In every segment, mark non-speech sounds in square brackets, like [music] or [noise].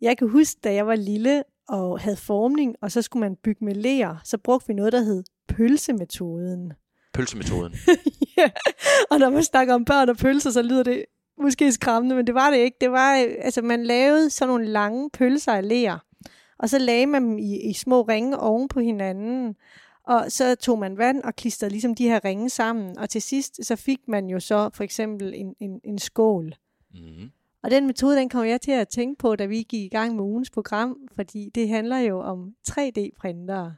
Jeg kan huske, da jeg var lille og havde formning, og så skulle man bygge med ler, så brugte vi noget, der hed pølsemetoden. [laughs] Pølsemetoden. ja, og når man snakker om børn og pølser, så lyder det måske skræmmende, men det var det ikke. Det var, altså man lavede sådan nogle lange pølser af ler, og så lagde man dem i, i små ringe oven på hinanden, og så tog man vand og klistrede ligesom de her ringe sammen, og til sidst så fik man jo så for eksempel en, en, en skål. Mm. Og den metode, den kommer jeg til at tænke på, da vi gik i gang med ugens program, fordi det handler jo om 3D-printere.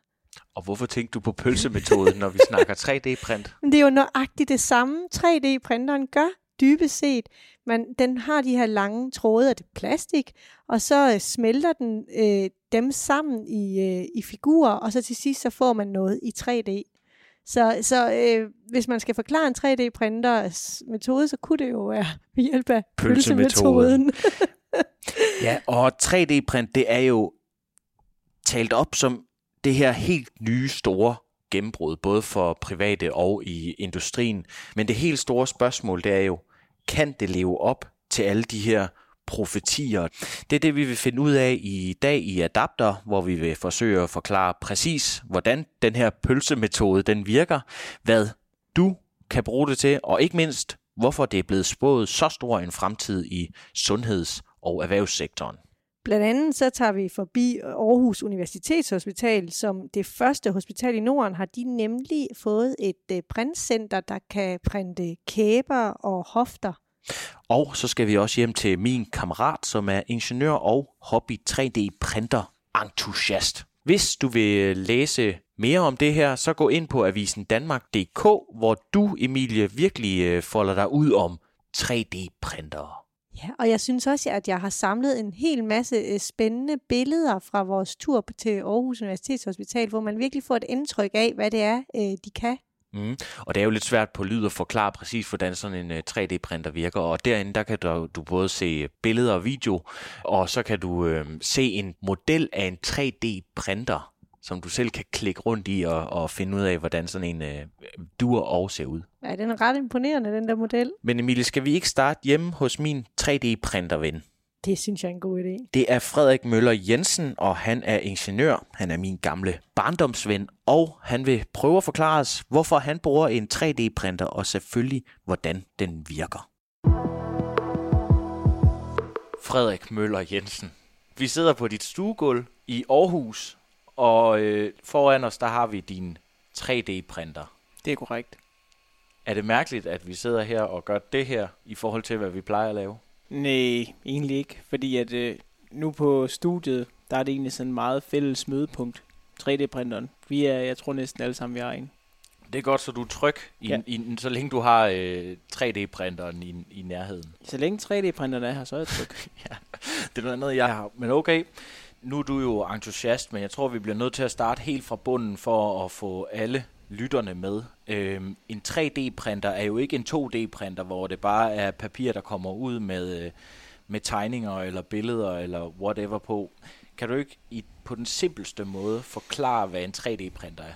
Og hvorfor tænkte du på pølsemetoden, når vi snakker 3D-print? [laughs] Det er jo nøjagtigt det samme, 3D-printeren gør dybest set. Man, den har de her lange tråde af det plastik, og så øh, smelter den øh, dem sammen i, øh, i figurer, og så til sidst så får man noget i 3D. Så, så øh, hvis man skal forklare en 3D-printers metode, så kunne det jo være ved hjælp af pølsemetoden. [laughs] ja, og 3D-print, det er jo talt op som det her helt nye store gennembrud, både for private og i industrien. Men det helt store spørgsmål, det er jo, kan det leve op til alle de her profetier. Det er det, vi vil finde ud af i dag i Adapter, hvor vi vil forsøge at forklare præcis, hvordan den her pølsemetode den virker, hvad du kan bruge det til, og ikke mindst, hvorfor det er blevet spået så stor en fremtid i sundheds- og erhvervssektoren. Blandt andet så tager vi forbi Aarhus Universitetshospital, som det første hospital i Norden har de nemlig fået et øh, printcenter, der kan printe kæber og hofter. Og så skal vi også hjem til min kammerat, som er ingeniør og hobby 3D-printer entusiast. Hvis du vil læse mere om det her, så gå ind på avisen Danmark.dk, hvor du, Emilie, virkelig øh, folder dig ud om 3D-printere. Ja, og jeg synes også, at jeg har samlet en hel masse øh, spændende billeder fra vores tur til Aarhus Universitetshospital, hvor man virkelig får et indtryk af, hvad det er, øh, de kan. Mm. Og det er jo lidt svært på lyd at forklare præcis, hvordan sådan en 3D-printer virker. Og derinde, der kan du, du både se billeder og video, og så kan du øh, se en model af en 3D-printer, som du selv kan klikke rundt i og, og finde ud af, hvordan sådan en øh, dur og ser ud. Ja, den er ret imponerende, den der model. Men Emilie, skal vi ikke starte hjemme hos min 3D-printerven? Det synes jeg er en god idé. Det er Frederik Møller Jensen, og han er ingeniør. Han er min gamle barndomsven, og han vil prøve at forklare os, hvorfor han bruger en 3D-printer, og selvfølgelig, hvordan den virker. Frederik Møller Jensen. Vi sidder på dit stuegulv i Aarhus, og øh, foran os, der har vi din 3D-printer. Det er korrekt. Er det mærkeligt, at vi sidder her og gør det her, i forhold til, hvad vi plejer at lave? Nej, egentlig ikke. Fordi at øh, nu på studiet, der er det egentlig sådan meget fælles mødepunkt. 3D-printeren. Vi er, jeg tror næsten alle sammen, vi har en. Det er godt, så du er tryg, i, ja. i, så længe du har øh, 3D-printeren i, i nærheden. Så længe 3D-printeren er her, så er jeg tryg. [laughs] ja, det er noget andet, jeg har. Men okay, nu er du jo entusiast, men jeg tror, vi bliver nødt til at starte helt fra bunden for at få alle lytterne med. Øhm, en 3D-printer er jo ikke en 2D-printer, hvor det bare er papir, der kommer ud med, øh, med tegninger eller billeder eller whatever på. Kan du ikke i, på den simpelste måde forklare, hvad en 3D-printer er?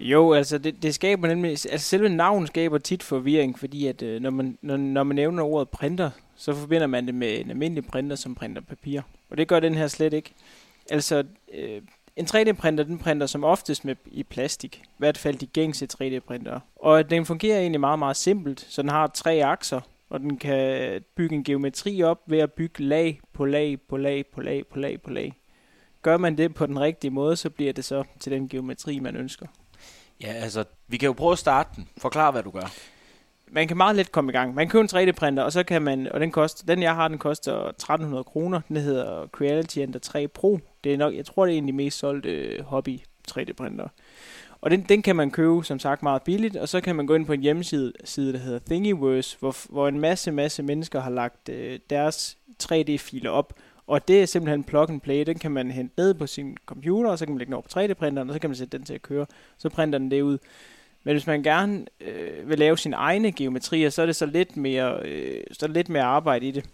Jo, altså det, det skaber nemlig, altså selve navnet skaber tit forvirring, fordi at øh, når, man, når, når man nævner ordet printer, så forbinder man det med en almindelig printer, som printer papir. Og det gør den her slet ikke. Altså, øh, en 3D-printer, den printer som oftest med i plastik. I hvert fald de gængse 3D-printere. Og den fungerer egentlig meget, meget simpelt. Så den har tre akser, og den kan bygge en geometri op ved at bygge lag på lag på lag på lag på lag på lag. Gør man det på den rigtige måde, så bliver det så til den geometri, man ønsker. Ja, altså, vi kan jo prøve at starte den. Forklar, hvad du gør. Man kan meget let komme i gang. Man kan købe en 3D-printer, og så kan man, og den koster, den jeg har, den koster 1300 kroner. Den hedder Creality Ender 3 Pro. Det er nok, jeg tror, det er en af de mest solgte øh, hobby 3D-printer. Og den, den kan man købe, som sagt, meget billigt, og så kan man gå ind på en hjemmeside, side, der hedder Thingiverse, hvor, hvor en masse, masse mennesker har lagt øh, deres 3D-filer op, og det er simpelthen plug and play. Den kan man hente ned på sin computer, og så kan man lægge den over på 3D-printeren, og så kan man sætte den til at køre. Så printer den det ud. Men hvis man gerne øh, vil lave sine egne geometrier, så er det så lidt mere, øh, så er det lidt mere arbejde i det.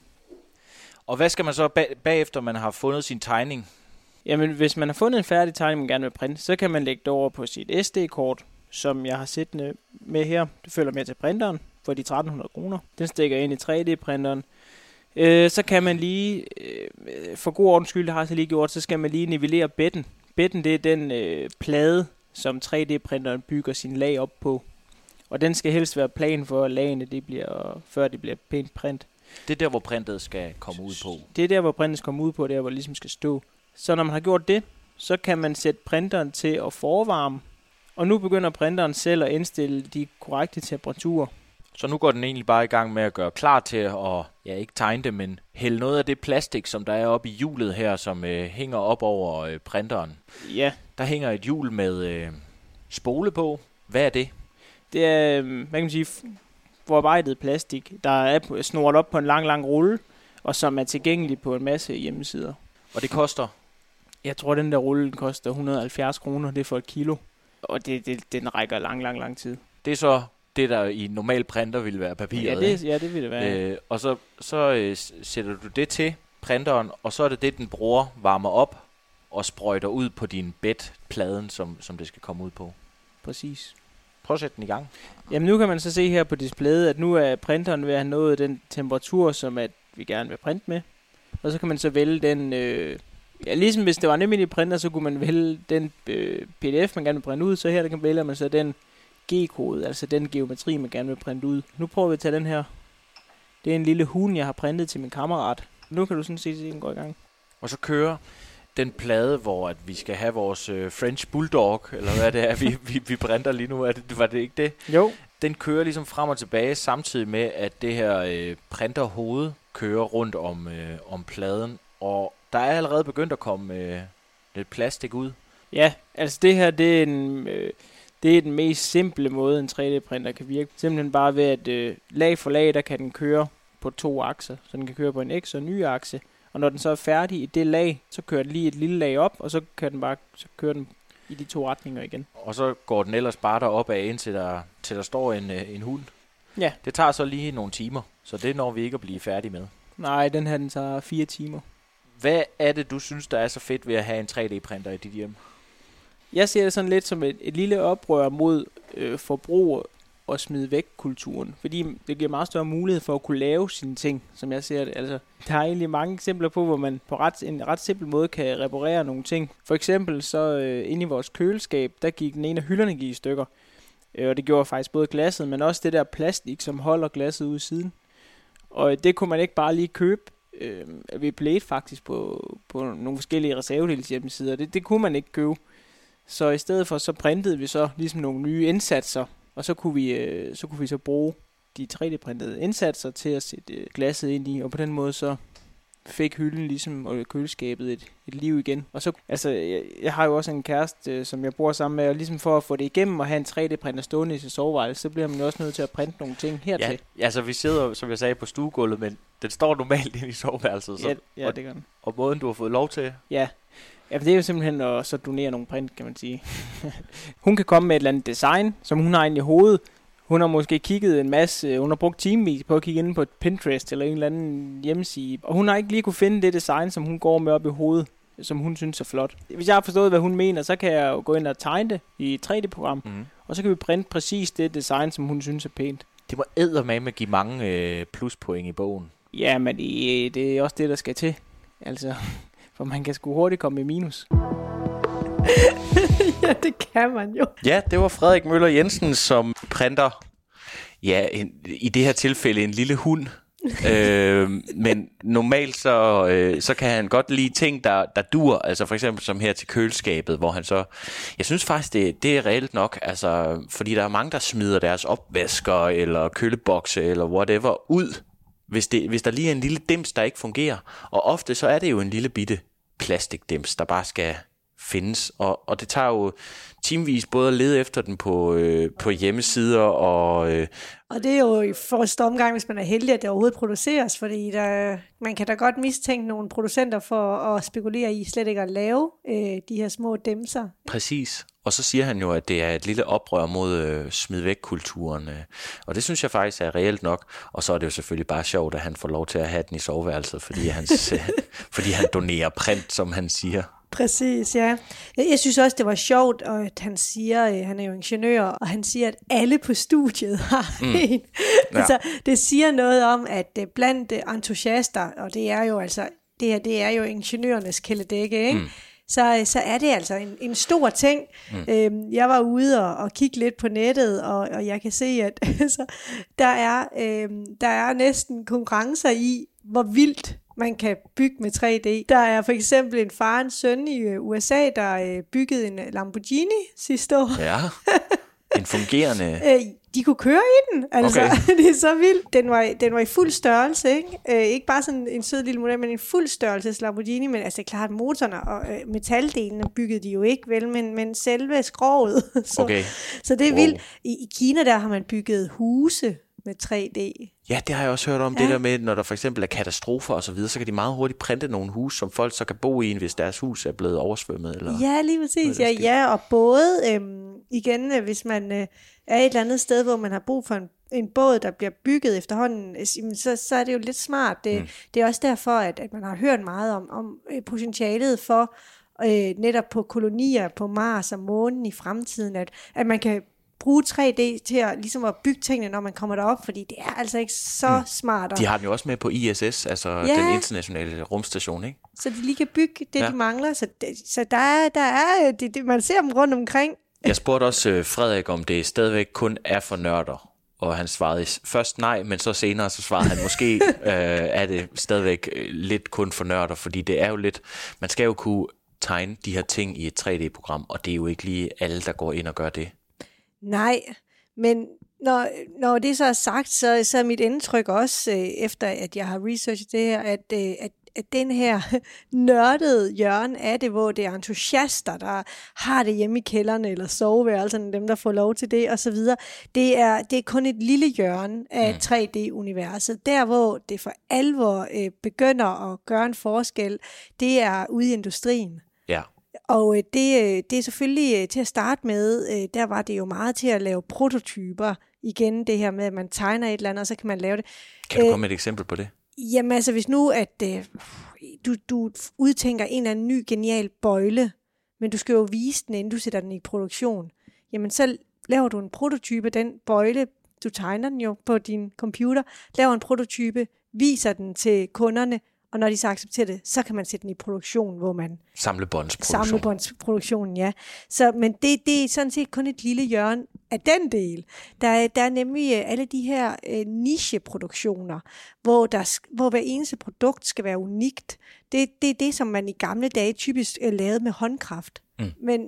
Og hvad skal man så bag, bagefter, man har fundet sin tegning? Jamen, hvis man har fundet en færdig tegning, man gerne vil printe, så kan man lægge det over på sit SD-kort, som jeg har siddende med her. Det følger med til printeren for de 1300 kroner. Den stikker ind i 3D-printeren. Øh, så kan man lige, øh, for god ordens skyld, det har jeg så lige gjort, så skal man lige nivellere bedden. Bedden, det er den øh, plade, som 3D-printeren bygger sin lag op på. Og den skal helst være plan for, at lagene, det bliver, før det bliver pænt print. Det er der, hvor printet skal komme ud på. Det er der, hvor printet kommer ud på, der hvor det ligesom skal stå. Så når man har gjort det, så kan man sætte printeren til at forvarme. Og nu begynder printeren selv at indstille de korrekte temperaturer. Så nu går den egentlig bare i gang med at gøre klar til at, ja ikke tegne det, men hælde noget af det plastik, som der er oppe i hjulet her, som øh, hænger op over øh, printeren. Ja. Der hænger et hjul med øh, spole på. Hvad er det? Det er, øh, hvad kan man sige, forarbejdet plastik, der er snoret op på en lang, lang rulle, og som er tilgængelig på en masse hjemmesider. Og det koster? Jeg tror, den der rulle den koster 170 kroner. Det er for et kilo. Og det, det, den rækker lang, lang, lang tid. Det er så det, der i normal printer ville være papiret. Ja, det, ja, det vil det være. Øh, og så, så øh, sætter du det til printeren, og så er det det, den bruger, varmer op og sprøjter ud på din bedpladen, som, som det skal komme ud på. Præcis. Prøv at sætte den i gang. Jamen nu kan man så se her på displayet, at nu er printeren ved at have nået den temperatur, som at vi gerne vil printe med. Og så kan man så vælge den, øh, ja ligesom hvis det var en almindelig printer, så kunne man vælge den øh, pdf, man gerne vil printe ud. Så her der kan vælge man så den G-kode, altså den geometri, man gerne vil printe ud. Nu prøver vi at tage den her. Det er en lille hund, jeg har printet til min kammerat. Nu kan du sådan se, at den går i gang. Og så kører den plade, hvor at vi skal have vores øh, French Bulldog, eller hvad det er, vi, vi, vi printer lige nu. Er det, var det ikke det? Jo. Den kører ligesom frem og tilbage, samtidig med, at det her øh, printerhoved kører rundt om, øh, om pladen. Og der er allerede begyndt at komme øh, lidt plastik ud. Ja, altså det her, det er en... Øh, det er den mest simple måde, en 3D-printer kan virke. Simpelthen bare ved, at øh, lag for lag, der kan den køre på to akser. Så den kan køre på en X og en Y-akse. Og når den så er færdig i det lag, så kører den lige et lille lag op, og så kan den bare så kører den i de to retninger igen. Og så går den ellers bare derop af, indtil der, til der står en, øh, en hund. Ja. Det tager så lige nogle timer, så det når vi ikke at blive færdige med. Nej, den her den tager fire timer. Hvad er det, du synes, der er så fedt ved at have en 3D-printer i dit hjem? Jeg ser det sådan lidt som et, et lille oprør mod øh, forbrug og smide væk kulturen. Fordi det giver meget større mulighed for at kunne lave sine ting, som jeg ser det. Altså, der er egentlig mange eksempler på, hvor man på ret, en ret simpel måde kan reparere nogle ting. For eksempel så øh, inde i vores køleskab, der gik den ene af hylderne gik i stykker. Øh, og det gjorde faktisk både glasset, men også det der plastik, som holder glasset ud i siden. Og øh, det kunne man ikke bare lige købe øh, ved Blade faktisk på, på nogle forskellige reservedels hjemmesider. Det, det kunne man ikke købe. Så i stedet for, så printede vi så ligesom nogle nye indsatser, og så kunne vi, øh, så, kunne vi så bruge de 3D-printede indsatser til at sætte øh, glasset ind i, og på den måde så fik hylden ligesom og køleskabet et, et liv igen. Og så, altså, jeg, jeg har jo også en kæreste, øh, som jeg bor sammen med, og ligesom for at få det igennem og have en 3D-printer stående i soveværelse, så bliver man jo også nødt til at printe nogle ting hertil. Ja, altså vi sidder, som jeg sagde, på stuegulvet, men den står normalt inde i soveværelset. Så, Ja, ja og, det gør den. og måden, du har fået lov til, Ja. Ja, det er jo simpelthen at så donere nogle print, kan man sige. [laughs] hun kan komme med et eller andet design, som hun har inde i hovedet. Hun har måske kigget en masse, hun har brugt timevis på at kigge ind på Pinterest eller en eller anden hjemmeside. Og hun har ikke lige kunne finde det design, som hun går med op i hovedet, som hun synes er flot. Hvis jeg har forstået, hvad hun mener, så kan jeg jo gå ind og tegne det i et 3D-program. mm. Og så kan vi printe præcis det design, som hun synes er pænt. det må eddermame give mange øh, pluspoint i bogen. Ja, men det, det er også det, der skal til. Altså, [laughs] for man kan sgu hurtigt komme i minus. [laughs] ja, det kan man jo. Ja, det var Frederik Møller Jensen, som printer, ja, en, i det her tilfælde en lille hund. [laughs] øh, men normalt så, øh, så kan han godt lide ting, der, der dur, altså for eksempel som her til køleskabet, hvor han så, jeg synes faktisk, det, det er reelt nok, altså, fordi der er mange, der smider deres opvasker, eller kølebokse, eller whatever, ud, hvis, det, hvis der lige er en lille dims, der ikke fungerer. Og ofte så er det jo en lille bitte plastikdims, der bare skal findes, og, og det tager jo timevis både at lede efter den på, øh, på hjemmesider og, øh, Og det er jo i første omgang, hvis man er heldig, at det overhovedet produceres, fordi der, man kan da godt mistænke nogle producenter for at spekulere i slet ikke at lave øh, de her små dæmser. Præcis. Og så siger han jo, at det er et lille oprør mod øh, smid væk kulturen. Øh. Og det synes jeg faktisk er reelt nok. Og så er det jo selvfølgelig bare sjovt, at han får lov til at have den i soveværelset, fordi, hans, øh, [laughs] fordi han donerer print, som han siger. Præcis, ja. Jeg, synes også, det var sjovt, og at han siger, øh, han er jo ingeniør, og han siger, at alle på studiet [laughs] har mm. en. Ja. altså, det siger noget om, at øh, blandt øh, entusiaster, og det er jo altså, det her, det er jo ingeniørernes kæledække, ikke? Mm så, så er det altså en, en stor ting. Mm. Øhm, jeg var ude og, og kigge lidt på nettet, og, og jeg kan se, at [laughs] altså, der, er, øhm, der er næsten konkurrencer i, hvor vildt man kan bygge med 3D. Der er for eksempel en far og en søn i øh, USA, der øh, byggede en Lamborghini sidste år. Ja, [laughs] en fungerende... Øh, de kunne køre i den. Altså, Okay. [laughs] det er så vildt. Den var, den var i fuld størrelse, ikke? Øh, ikke bare sådan en sød lille model, men en fuld størrelse Lamborghini. Men altså, klart, motorerne og øh, metaldelene byggede de jo ikke, vel? Men, men selve skroget. [laughs] så, Okay. så det er Wow. vildt. I, I Kina, der har man bygget huse med 3D. Ja, det har jeg også hørt om, ja. det der med, når der for eksempel er katastrofer og så videre, så kan de meget hurtigt printe nogle hus, som folk så kan bo i, hvis deres hus er blevet oversvømmet. Eller... Ja, lige præcis. Ja, ja, og både øhm, igen, øh, hvis man øh, er et eller andet sted, hvor man har brug for en, en båd, der bliver bygget efterhånden, øh, så, så er det jo lidt smart. Det, mm. det er også derfor, at, at man har hørt meget om, om øh, potentialet for øh, netop på kolonier på Mars og månen i fremtiden, at, at man kan bruge 3D til at, ligesom at bygge tingene, når man kommer derop, fordi det er altså ikke så mm. smart. De har den jo også med på ISS, altså Ja. den internationale rumstation, ikke? Så de lige kan bygge det, ja. De mangler. Så, det, så der er, der er det, det, man ser dem rundt omkring. Jeg spurgte også øh, Frederik, om det stadigvæk kun er for nørder. Og han svarede først nej, men så senere så svarede han, måske [laughs] øh, er det stadigvæk øh, lidt kun for nørder, fordi det er jo lidt, man skal jo kunne tegne de her ting i et 3D-program, og det er jo ikke lige alle, der går ind og gør det. Nej, men når, når det så er sagt, så, så er mit indtryk også, øh, efter at jeg har researchet det her, at, øh, at, at den her [laughs] nørdede hjørne af det, hvor det er entusiaster, der har det hjemme i kælderne eller soveværelserne, dem der får lov til det osv., det er, det er kun et lille hjørne af 3D-universet. Der, hvor det for alvor øh, begynder at gøre en forskel, det er ude i industrien. Og øh, det, øh, det er selvfølgelig øh, til at starte med, der var det jo meget til at lave prototyper. Igen det her med, at man tegner et eller andet, og så kan man lave det. kan du komme med et eksempel på det? Jamen altså, hvis nu at øh, du, du udtænker en eller anden ny genial bøjle, men du skal jo vise den, inden du sætter den i produktion, jamen så laver du en prototype, den bøjle, du tegner den jo på din computer, laver en prototype, viser den til kunderne, og når de så accepterer det, så kan man sætte den i produktion, hvor man Samlebåndsproduktion. Samlebåndsproduktionen, ja. Så, men det, det er sådan set kun et lille hjørne af den del. Der er, der er nemlig øh, alle de her øh, nicheproduktioner, hvor, der, hvor hver eneste produkt skal være unikt. Det, det er det, som man i gamle dage typisk øh, lavede med håndkraft. Mm. Men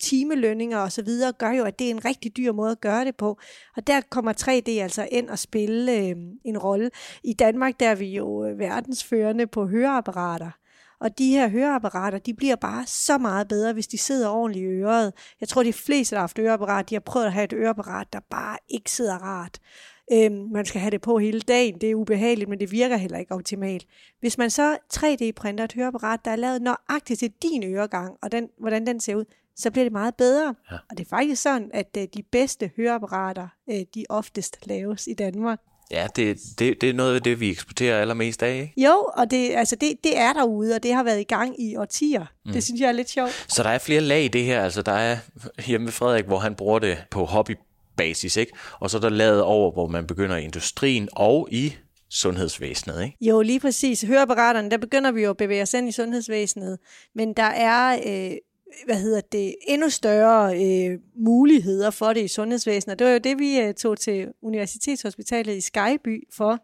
timelønninger og så videre gør jo, at det er en rigtig dyr måde at gøre det på. Og der kommer 3D altså ind og spille øh, en rolle. I Danmark der er vi jo øh, verdensførende på høreapparater. Og de her høreapparater, de bliver bare så meget bedre, hvis de sidder ordentligt i øret. Jeg tror, de fleste, der har haft øreapparat, de har prøvet at have et øreapparat, der bare ikke sidder rart. Øhm, man skal have det på hele dagen. Det er ubehageligt, men det virker heller ikke optimalt. Hvis man så 3D-printer et høreapparat, der er lavet nøjagtigt til din øregang, og den, hvordan den ser ud, så bliver det meget bedre. Ja. Og det er faktisk sådan, at øh, de bedste høreapparater, øh, de oftest laves i Danmark. Ja, det, det, det er noget af det, vi eksporterer allermest af, ikke? Jo, og det, altså det, det er derude, og det har været i gang i årtier. Mm. Det synes jeg er lidt sjovt. Så der er flere lag i det her. Altså, der er hjemme ved Frederik, hvor han bruger det på hobbybasis, ikke? Og så er der lavet over, hvor man begynder i industrien og i sundhedsvæsenet, ikke? Jo, lige præcis. Høreapparaterne, der begynder vi jo at bevæge os ind i sundhedsvæsenet, men der er, øh, hvad hedder det, endnu større øh, muligheder for det i sundhedsvæsenet. Det var jo det, vi øh, tog til Universitetshospitalet i Skyby for.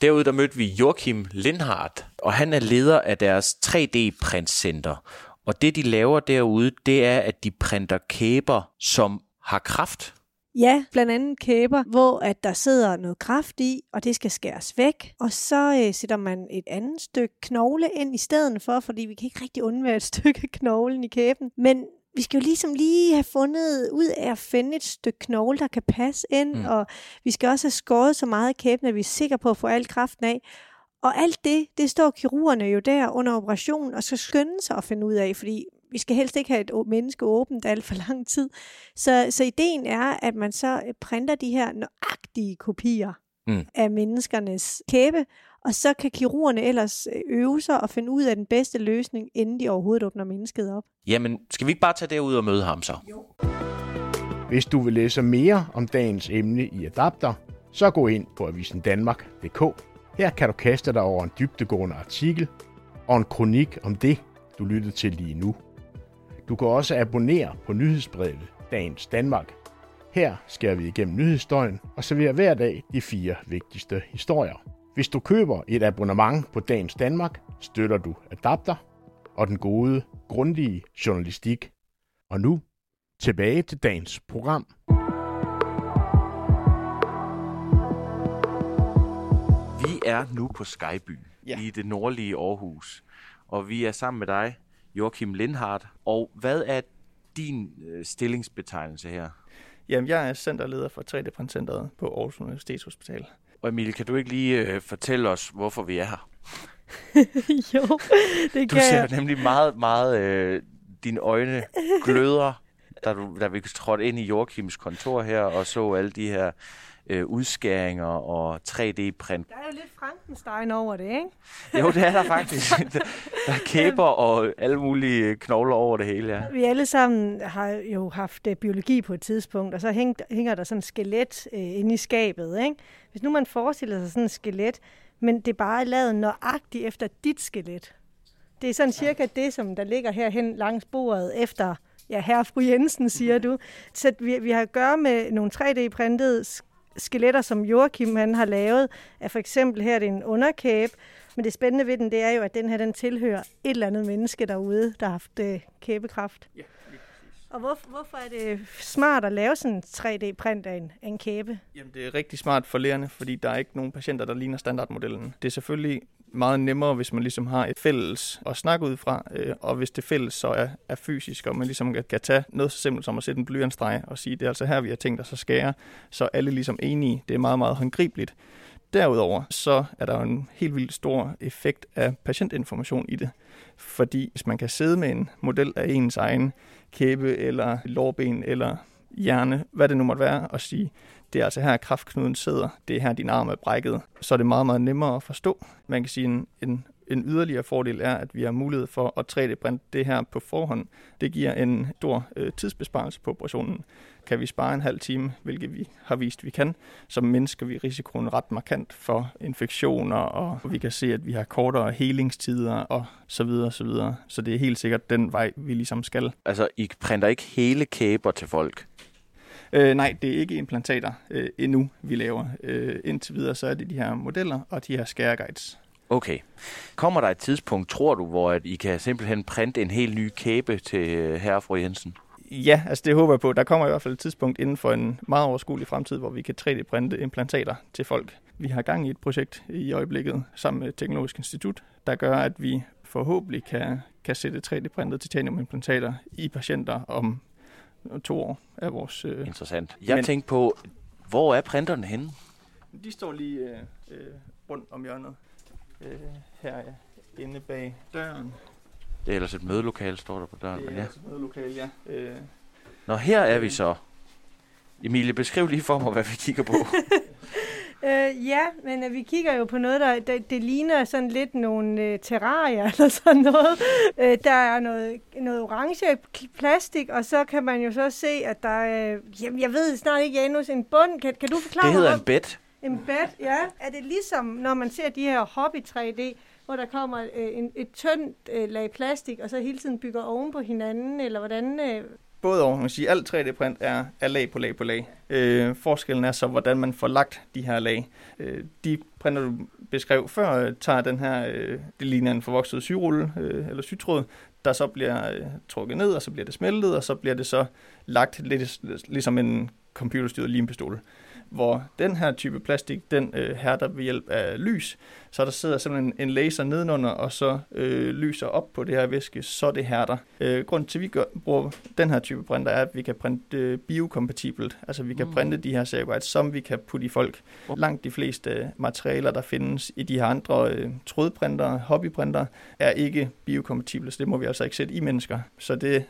Derude der mødte vi Joachim Lindhardt, og han er leder af deres 3D-printcenter. Og det, de laver derude, det er, at de printer kæber, som har kraft. Ja, blandt andet kæber, hvor at der sidder noget kraft i, og det skal skæres væk. Og så øh, sætter man et andet stykke knogle ind i stedet for, fordi vi kan ikke rigtig undvære et [laughs] stykke knoglen i kæben. Men vi skal jo ligesom lige have fundet ud af at finde et stykke knogle, der kan passe ind, mm. og vi skal også have skåret så meget af kæben, at vi er sikre på at få al kraften af. Og alt det, det står kirurgerne jo der under operationen og skal skynde sig at finde ud af, fordi vi skal helst ikke have et menneske åbent alt for lang tid. Så, så ideen er, at man så øh, printer de her nøjagtige kopier Mm. af menneskernes kæbe, Og så kan kirurgerne ellers øh, øve sig og finde ud af den bedste løsning, inden de overhovedet åbner mennesket op. Jamen, skal vi ikke bare tage derud og møde ham så? Jo. Hvis du vil læse mere om dagens emne i Adapter, så gå ind på avisendanmark.dk. Her kan du kaste dig over en dybdegående artikel og en kronik om det, du lyttede til lige nu. Du kan også abonnere på nyhedsbrevet Dagens Danmark. Her skærer vi igennem nyhedsstøjen og serverer hver dag de fire vigtigste historier. Hvis du køber et abonnement på Dagens Danmark, støtter du Adapter og den gode, grundige journalistik. Og nu tilbage til dagens program. Vi er nu på Skyby ja. i det nordlige Aarhus, og vi er sammen med dig, Joachim Lindhardt. Og hvad er din øh, stillingsbetegnelse her? Jamen, jeg er centerleder for 3D-printcenteret på Aarhus Universitetshospital. Og Emil, kan du ikke lige øh, fortælle os, hvorfor vi er her? [laughs] jo, det Du kan ser jeg. nemlig meget, meget... Øh, dine øjne gløder, da, du, da vi trådte ind i Joachims kontor her og så alle de her øh, udskæringer og 3D-print. Der er jo lidt Frankenstein over det, ikke? Jo, det er der faktisk. [laughs] Der, er kæber og alle mulige knogler over det hele, ja. Vi alle sammen har jo haft uh, biologi på et tidspunkt, og så hæng, hænger der sådan et skelet uh, inde i skabet. Ikke? Hvis nu man forestiller sig sådan et skelet, men det er bare lavet nøjagtigt efter dit skelet. Det er sådan cirka det, som der ligger herhen langs bordet efter, ja, herre fru Jensen, siger du. Så vi, vi har at gøre med nogle 3D-printede skeletter, som Joachim han har lavet. Af for eksempel her er det en underkæbe, men det spændende ved den, det er jo, at den her den tilhører et eller andet menneske derude, der har haft øh, kæbekraft. Ja, Og hvor, hvorfor er det smart at lave sådan en 3D-print af en, af en kæbe? Jamen, det er rigtig smart for lægerne, fordi der er ikke nogen patienter, der ligner standardmodellen. Det er selvfølgelig meget nemmere, hvis man ligesom har et fælles at snakke ud fra, øh, og hvis det fælles så er, er fysisk, og man ligesom kan tage noget så simpelt som at sætte en blyantstreg og sige, det er altså her, vi har tænkt os at skære, så er alle ligesom enige. Det er meget, meget håndgribeligt. Derudover så er der jo en helt vildt stor effekt af patientinformation i det. Fordi hvis man kan sidde med en model af ens egen kæbe eller lårben eller hjerne, hvad det nu måtte være, og sige, det er altså her, kraftknuden sidder, det er her, din arm er brækket, så er det meget, meget nemmere at forstå. Man kan sige, en, en, en yderligere fordel er, at vi har mulighed for at 3D-printe det her på forhånd. Det giver en stor øh, tidsbesparelse på operationen. Kan vi spare en halv time, hvilket vi har vist, vi kan, så mindsker vi risikoen ret markant for infektioner, og vi kan se, at vi har kortere helingstider og så videre, så videre. Så det er helt sikkert den vej, vi ligesom skal. Altså, I printer ikke hele kæber til folk? Øh, nej, det er ikke implantater øh, endnu, vi laver. Øh, indtil videre, så er det de her modeller og de her skæreguides. Okay. Kommer der et tidspunkt, tror du, hvor at I kan simpelthen printe en helt ny kæbe til øh, herre og fru Jensen? Ja, altså det håber jeg på. Der kommer i hvert fald et tidspunkt inden for en meget overskuelig fremtid, hvor vi kan 3D-printe implantater til folk. Vi har gang i et projekt i øjeblikket sammen med Teknologisk Institut, der gør, at vi forhåbentlig kan, kan sætte 3D-printet titaniumimplantater i patienter om to år af vores... Øh, Interessant. Jeg Men- tænkte på, hvor er printerne henne? De står lige øh, øh, rundt om hjørnet. Øh, her ja. inde bag døren. Det er ellers et mødelokale, står der på døren. Det Men er ja. altså et mødelokale, ja. Øh, Nå, her er vi så. Emilie, beskriv lige for mig, hvad vi kigger på. [laughs] Øh, ja, men øh, vi kigger jo på noget, der det, det ligner sådan lidt nogle øh, terrarier [laughs] eller sådan noget. Øh, der er noget, noget orange plastik, og så kan man jo så se, at der er, jamen jeg ved snart ikke, Janus, en bund. Kan, kan du forklare Det hedder mig, en bed. en bed? Ja. Er det ligesom, når man ser de her hobby 3D, hvor der kommer øh, en, et tyndt øh, lag plastik, og så hele tiden bygger oven på hinanden, eller hvordan? Øh, både over, man kan sige, alt 3D-print er, er lag på lag på lag. Øh, forskellen er så, hvordan man får lagt de her lag. Øh, de printer, du beskrev før, øh, tager den her, øh, det ligner en forvokset syrulle, øh, eller sytråd, der så bliver øh, trukket ned, og så bliver det smeltet, og så bliver det så lagt lidt ligesom en computerstyret limpistol. Hvor den her type plastik, den øh, hærder ved hjælp af lys, så der sidder simpelthen en laser nedenunder, og så øh, lyser op på det her væske, så det hærder. Øh, grunden til, at vi gør, bruger den her type printer, er, at vi kan printe øh, biokompatibelt. Altså vi kan Mm. printe de her seriegrides, som vi kan putte i folk. Langt de fleste øh, materialer, der findes i de her andre øh, trådprinter, hobbyprinter, er ikke biokompatible, så det må vi altså ikke sætte i mennesker. Så det,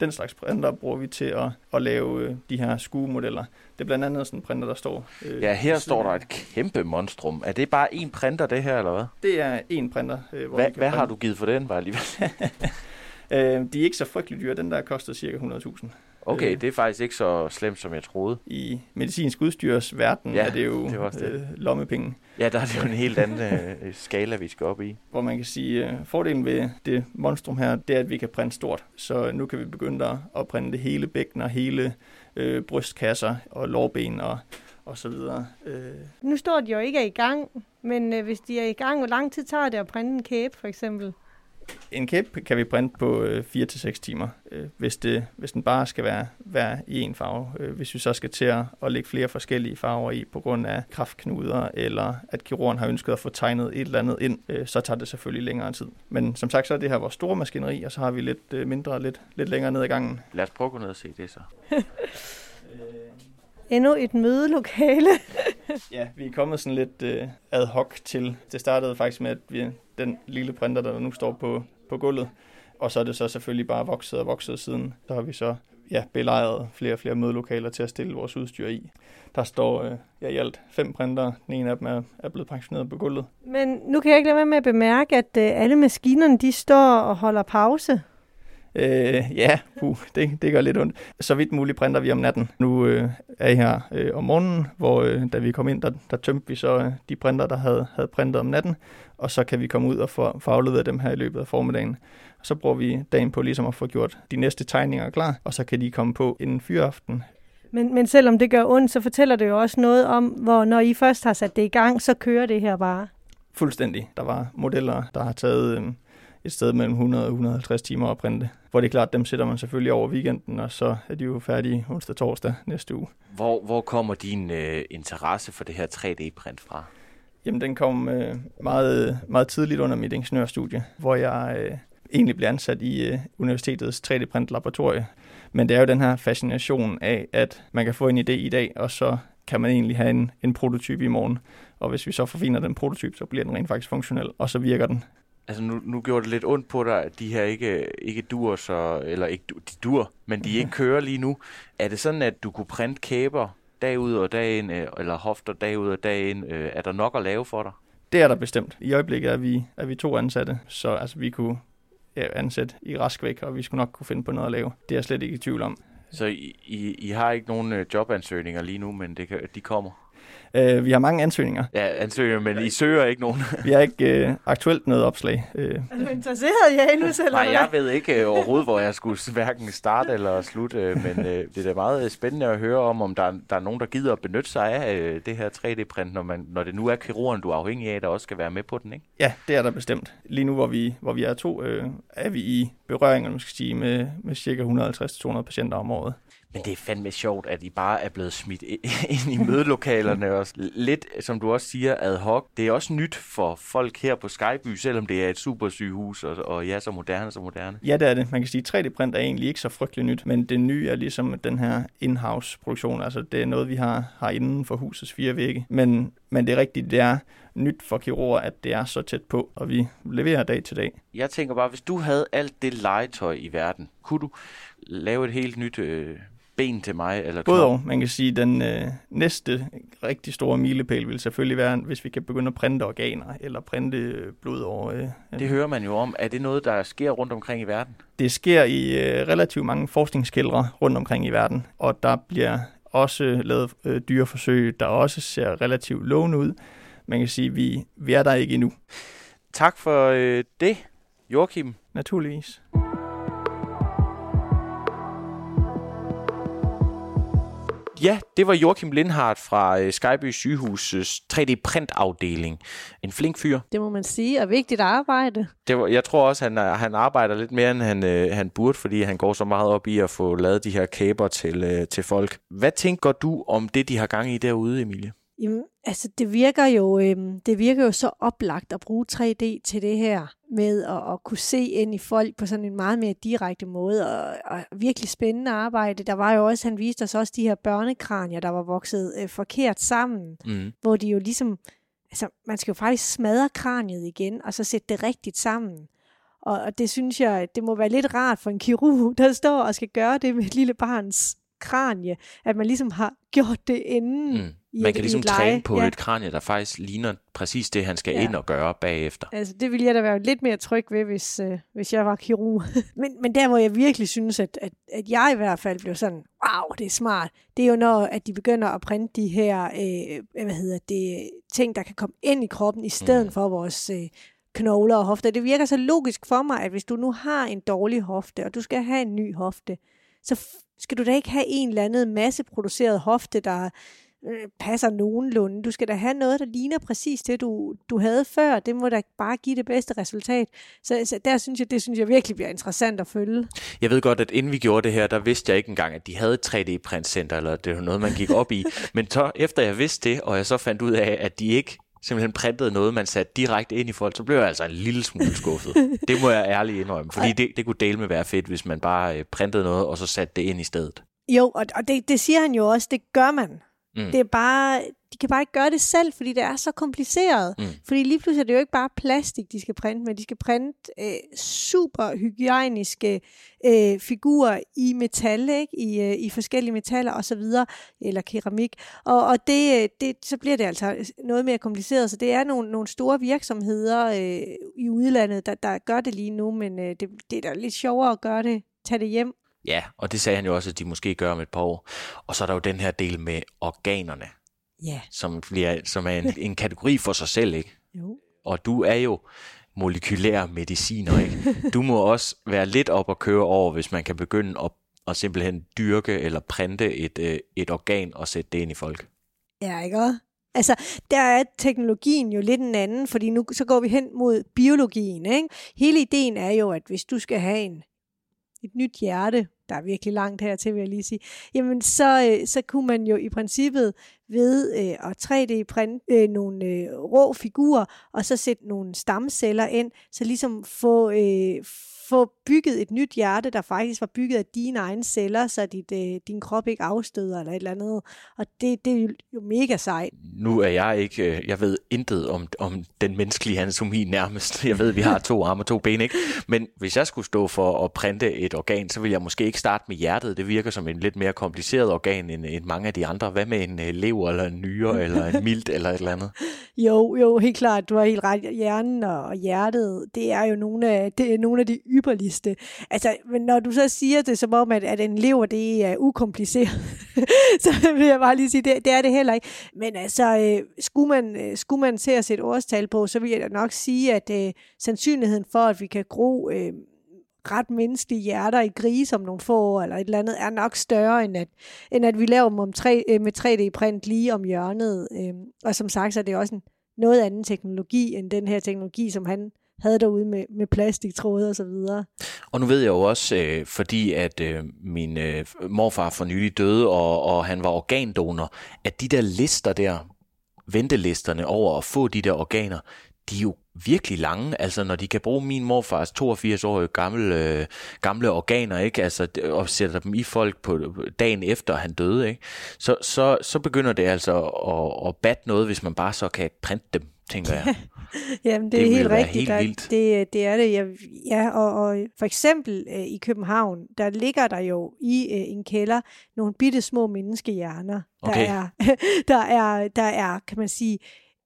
den slags printer bruger vi til at, at lave øh, de her skuemodeller. Det er blandt andet sådan en printer, der står... Øh, Ja, her står der et kæmpe monstrum. Er det bare en printer, det her, eller hvad? Det er en printer. Øh, hvor Hvad, kan hvad har du givet for den, bare lige? [laughs] Øh, de er ikke så frygtelig dyre. Den der koster cirka 100.000. Okay, Øh. det er faktisk ikke så slemt, som jeg troede. I medicinsk udstyrs verden Ja, er det jo det var det. øh, lommepenge. Ja, der er det jo en helt anden øh, skala, vi skal op i. Hvor man kan sige, øh, fordelen ved det monstrum her, det er, at vi kan printe stort. Så nu kan vi begynde at, at printe hele bækkener, hele øh, brystkasser og lårben og, og så videre. Øh, Nu står de jo ikke i gang, men øh, hvis de er i gang, hvor lang tid tager det at printe en kæbe, for eksempel? En kæp kan vi printe på øh, 4-6 timer, øh, hvis, det, hvis den bare skal være, være i en farve. Øh, hvis vi så skal til at, at lægge flere forskellige farver i på grund af kraftknuder, eller at kirurgen har ønsket at få tegnet et eller andet ind, øh, så tager det selvfølgelig længere tid. Men som sagt, så er det her vores store maskineri, og så har vi lidt øh, mindre, lidt, lidt længere ned ad gangen. Lad os prøve at gå ned og se det så. [laughs] Endnu et mødelokale. [laughs] Ja, vi er kommet sådan lidt øh, ad hoc til. Det startede faktisk med, at vi, den lille printer, der nu står på, på gulvet, og så er det så selvfølgelig bare vokset og vokset siden. Så har vi så ja, belejret flere og flere mødelokaler til at stille vores udstyr i. Der står øh, ja, i alt fem printer. Den ene af dem er, er blevet pensioneret på gulvet. Men nu kan jeg ikke lade være med at bemærke, at øh, alle maskinerne, de står og holder pause. Øh, ja, puh, det, det gør lidt ondt. Så vidt muligt printer vi om natten. Nu øh, er I her øh, om morgenen, hvor øh, da vi kom ind, der, der tømte vi så øh, de printer, der havde, havde printet om natten, og så kan vi komme ud og få, få afleveret dem her i løbet af formiddagen. Og så bruger vi dagen på ligesom at få gjort de næste tegninger klar, og så kan de komme på inden fyraften. Men, men selvom det gør ondt, så fortæller det jo også noget om, hvor når I først har sat det i gang, så kører det her bare. Fuldstændig. Der var modeller, der har taget øh, et sted mellem 100 og 150 timer at printe. Hvor det er klart, dem sætter man selvfølgelig over weekenden, og så er de jo færdige onsdag torsdag næste uge. Hvor, hvor kommer din øh, interesse for det her 3D-print fra? Jamen, den kom øh, meget, meget tidligt under mit ingeniørstudie, hvor jeg øh, egentlig blev ansat i øh, universitetets 3D-print-laboratorie. Men det er jo den her fascination af, at man kan få en idé i dag, og så kan man egentlig have en, en prototype i morgen. Og hvis vi så forfiner den prototype, så bliver den rent faktisk funktionel, og så virker den. Altså nu, nu gjorde det lidt ondt på dig, at de her ikke, ikke dur, så, eller ikke, de dur, men de ikke kører lige nu. Er det sådan, at du kunne printe kæber dag ud og dag ind, øh, eller hofter dag ud og dag ind? Øh, Er der nok at lave for dig? Det er der bestemt. I øjeblikket er vi, er vi to ansatte, så altså, vi kunne ja, ansætte i rask væk, og vi skulle nok kunne finde på noget at lave. Det er jeg slet ikke i tvivl om. Så I, I, I har ikke nogen øh, jobansøgninger lige nu, men det kan, de kommer? Øh, vi har mange ansøgninger. Ja, ansøgninger, men I søger ikke nogen? Vi har ikke øh, aktuelt noget opslag. Øh, Er du interesseret, Janus? Eller Nej, hvad? jeg ved ikke øh, overhovedet, hvor jeg skulle hverken starte eller slutte, øh, men øh, det er da meget spændende at høre om, om der, er- der er nogen, der gider at benytte sig af øh, det her 3D-print, når, man, når det nu er kirurgen, du er afhængig af, der også skal være med på den, ikke? Ja, det er der bestemt. Lige nu, hvor vi, hvor vi er to, øh, er vi i berøring, man skal sige, med, med cirka 150-200 patienter om året. Men det er fandme sjovt, at I bare er blevet smidt [laughs] ind i mødelokalerne også. Lidt, som du også siger, ad hoc. Det er også nyt for folk her på Skyby, selvom det er et supersygehus, og, og ja, så moderne, så moderne. Ja, det er det. Man kan sige, at 3D-print er egentlig ikke så frygtelig nyt, men det nye er ligesom den her in-house produktion. Altså, det er noget, vi har, har inden for husets fire vægge. Men, men det er rigtigt, det er nyt for kirurger, at det er så tæt på, og vi leverer dag til dag. Jeg tænker bare, hvis du havde alt det legetøj i verden, kunne du lave et helt nyt øh, ben til mig? Eller Både og, man kan sige, den øh, næste rigtig store milepæl vil selvfølgelig være, hvis vi kan begynde at printe organer, eller printe øh, blod over. Øh, Det hører man jo om. Er det noget, der sker rundt omkring i verden? Det sker i øh, relativt mange forskningskældre rundt omkring i verden, og der bliver også lavet øh, dyreforsøg, der også ser relativt lovende ud. Man kan sige, at vi, vi er der ikke endnu, Tak for øh, det, Joachim. naturligvis. Ja, det var Joachim Lindhardt fra øh, Skyby Sygehus 3D-printafdeling. En flink fyr. Det må man sige, og vigtigt arbejde. Det var, jeg tror også, han, er- han arbejder lidt mere, end han, øh, han burde, fordi han går så meget op i at få lavet de her kæber til, øh, til folk. Hvad tænker du om det, de har gang i derude, Emilie? Jamen, altså, det virker jo, øhm, det virker jo så oplagt at bruge 3D til det her, med at, at kunne se ind i folk på sådan en meget mere direkte måde, og, og virkelig spændende arbejde. Der var jo også, han viste os også de her børnekranier, der var vokset øh, forkert sammen, Mm. hvor de jo ligesom, altså, man skal jo faktisk smadre kraniet igen, og så sætte det rigtigt sammen. Og, og det synes jeg, det må være lidt rart for en kirurg, der står og skal gøre det med et lille barns kranie, at man ligesom har gjort det inden. Mm. I Man kan ligesom leje. træne på ja. et kranie, der faktisk ligner præcis det, han skal Ja. ind og gøre bagefter. Altså, det ville jeg da være lidt mere tryg ved, hvis, øh, hvis jeg var kirurg. [laughs] men, men der, hvor jeg virkelig synes, at, at, at jeg i hvert fald blev sådan, wow, det er smart, det er jo når, at de begynder at printe de her, øh, hvad hedder det, ting, der kan komme ind i kroppen, i stedet mm. For vores øh, knogler og hofter. Det virker så logisk for mig, at hvis du nu har en dårlig hofte, og du skal have en ny hofte, så skal du da ikke have en eller anden masseproduceret hofte, der øh, passer nogenlunde. Du skal da have noget, der ligner præcis det, du, du havde før. Det må da bare give det bedste resultat. Så, så der synes jeg, det synes jeg virkelig bliver interessant at følge. Jeg ved godt, at inden vi gjorde det her, der vidste jeg ikke engang, at de havde et 3D-printcenter, eller det var noget, man gik op i. [laughs] Men så, efter jeg vidste det, og jeg så fandt ud af, at de ikke simpelthen printede noget, man satte direkte ind i folk, så blev jeg altså en lille smule skuffet. [laughs] det må jeg ærligt indrømme, fordi det, det kunne dele med være fedt, hvis man bare øh, printede noget, og så satte det ind i stedet. Jo, og, og det, det siger han jo også, det gør man. Mm. Det er bare, de kan bare ikke gøre det selv, fordi det er så kompliceret. Mm. Fordi lige pludselig er det jo ikke bare plastik, de skal printe, men de skal printe øh, super hygiejniske øh, figurer i metal, ikke? I, øh, i forskellige metaller osv., eller keramik. Og, og det, øh, det, så bliver det altså noget mere kompliceret. Så det er nogle, nogle store virksomheder øh, i udlandet, der, der gør det lige nu, men øh, det, det er da lidt sjovere at gøre det, tage det hjem. Ja, og det sagde han jo også, at de måske gør om et par år. Og så er der jo den her del med organerne, Ja. som, bliver, som er en, en kategori for sig selv, ikke? Jo. og du er jo molekylær mediciner, ikke? Du må også være lidt op og køre over, hvis man kan begynde at, at simpelthen dyrke eller printe et, øh, et organ og sætte det ind i folk. Ja, ikke? Altså, der er teknologien jo lidt en anden, fordi nu så går vi hen mod biologien, ikke? Hele ideen er jo, at hvis du skal have en, et nyt hjerte, der er virkelig langt hertil, vil jeg lige sige, jamen så, øh, så kunne man jo i princippet ved øh, at 3D-printe øh, nogle øh, rå figurer, og så sætte nogle stamceller ind, så ligesom få, øh, få bygget et nyt hjerte, der faktisk var bygget af dine egne celler, så dit, øh, din krop ikke afstøder eller et eller andet. Og det, det er jo mega sejt. Nu er jeg ikke, øh, jeg ved intet om, om den menneskelige anatomi nærmest. Jeg ved, at vi har to arme og to ben, ikke? Men hvis jeg skulle stå for at printe et organ, så vil jeg måske ikke starte med hjertet. Det virker som en lidt mere kompliceret organ end, end mange af de andre. Hvad med en øh, lever eller en nyre [laughs] eller en milt eller et eller andet? Jo, jo, helt klart, du har helt ret. Hjernen og og hjertet, det er jo nogle af, det er nogle af de ypperligste. Altså, men når du så siger det som om, at, at en lever, det er ukompliceret, [laughs] så vil jeg bare lige sige, det, det er det heller ikke. Men altså, øh, skulle, man, øh, skulle man se at sætte årstal på, så vil jeg da nok sige, at øh, sandsynligheden for, at vi kan gro øh, ret menneskelige hjerter i grise om nogle få år, eller et eller andet, er nok større, end at, end at vi laver dem om 3, øh, med 3D-print lige om hjørnet. Øh, og som sagt, så er det også en noget anden teknologi, end den her teknologi, som han havde derude med, med plastiktråde og så videre. Og nu ved jeg jo også, øh, fordi at øh, min øh, morfar for nylig døde, og, og han var organdonor, at de der lister der, ventelisterne over at få de der organer, de er jo virkelig lange, altså når de kan bruge min morfars 82-årige gamle, øh, gamle organer, ikke? Altså, og sætter dem i folk på øh, dagen efter han døde, ikke? Så, så, så begynder det altså at, at batte noget, hvis man bare så kan printe dem, tænker jeg. [laughs] Jamen, det, Det er helt rigtigt. helt der, vildt. Det, det er det. Ja, ja og, og for eksempel øh, i København, der ligger der jo i øh, en kælder nogle bitte små menneskehjerner. Okay. Der, er, [laughs] der, er, der er, kan man sige,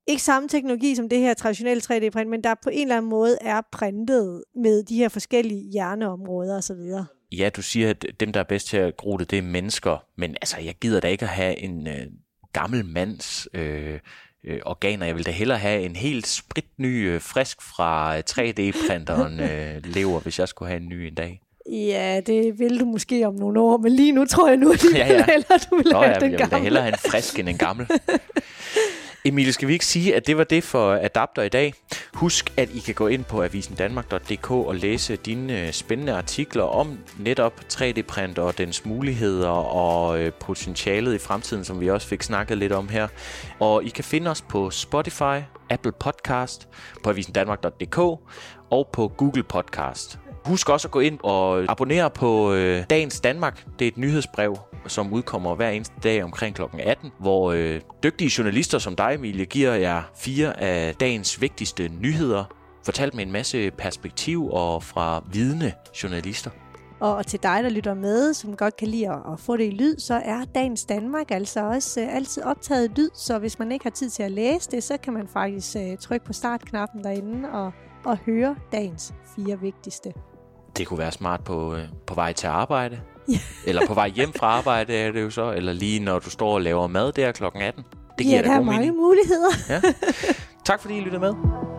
ikke samme teknologi som det her traditionelle 3D-print, men der på en eller anden måde er printet med de her forskellige hjerneområder osv. Ja, du siger, at dem, der er bedst til at gro det, det er mennesker. Men altså, jeg gider da ikke at have en øh, gammel mands øh, øh, organer. Jeg vil da hellere have en helt spritny, øh, frisk fra øh, 3D-printeren [laughs] øh, lever, hvis jeg skulle have en ny en dag. Ja, det vil du måske om nogle år, men lige nu tror jeg nu, at [laughs] Ja, ja, hellere, du vil Nå have ja, den jeg vil da gamle. hellere have en frisk end en gammel. [laughs] Emilie, skal vi ikke sige, at det var det for Adapter i dag? Husk, at I kan gå ind på avisendanmark.dk og læse dine øh, spændende artikler om netop 3D-print og dens muligheder og øh, potentialet i fremtiden, som vi også fik snakket lidt om her. Og I kan finde os på Spotify, Apple Podcast, på avisendanmark.dk og på Google Podcast. Husk også at gå ind og abonnere på øh, Dagens Danmark. Det er et nyhedsbrev, som udkommer hver eneste dag omkring kl. 18, hvor øh, dygtige journalister som dig, Emilie, giver jer fire af dagens vigtigste nyheder, fortalt med en masse perspektiv og fra vidne journalister. Og til dig, der lytter med, som godt kan lide at, få det i lyd, så er Dagens Danmark altså også uh, altid optaget lyd. Så hvis man ikke har tid til at læse det, så kan man faktisk uh, trykke på startknappen derinde og, og høre dagens fire vigtigste. Det kunne være smart på, øh, på vej til arbejde. [laughs] eller på vej hjem fra arbejde er det jo så. Eller lige når du står og laver mad der klokken 18. Det giver ja, der er mange mening. muligheder. Ja. Tak fordi I lyttede med.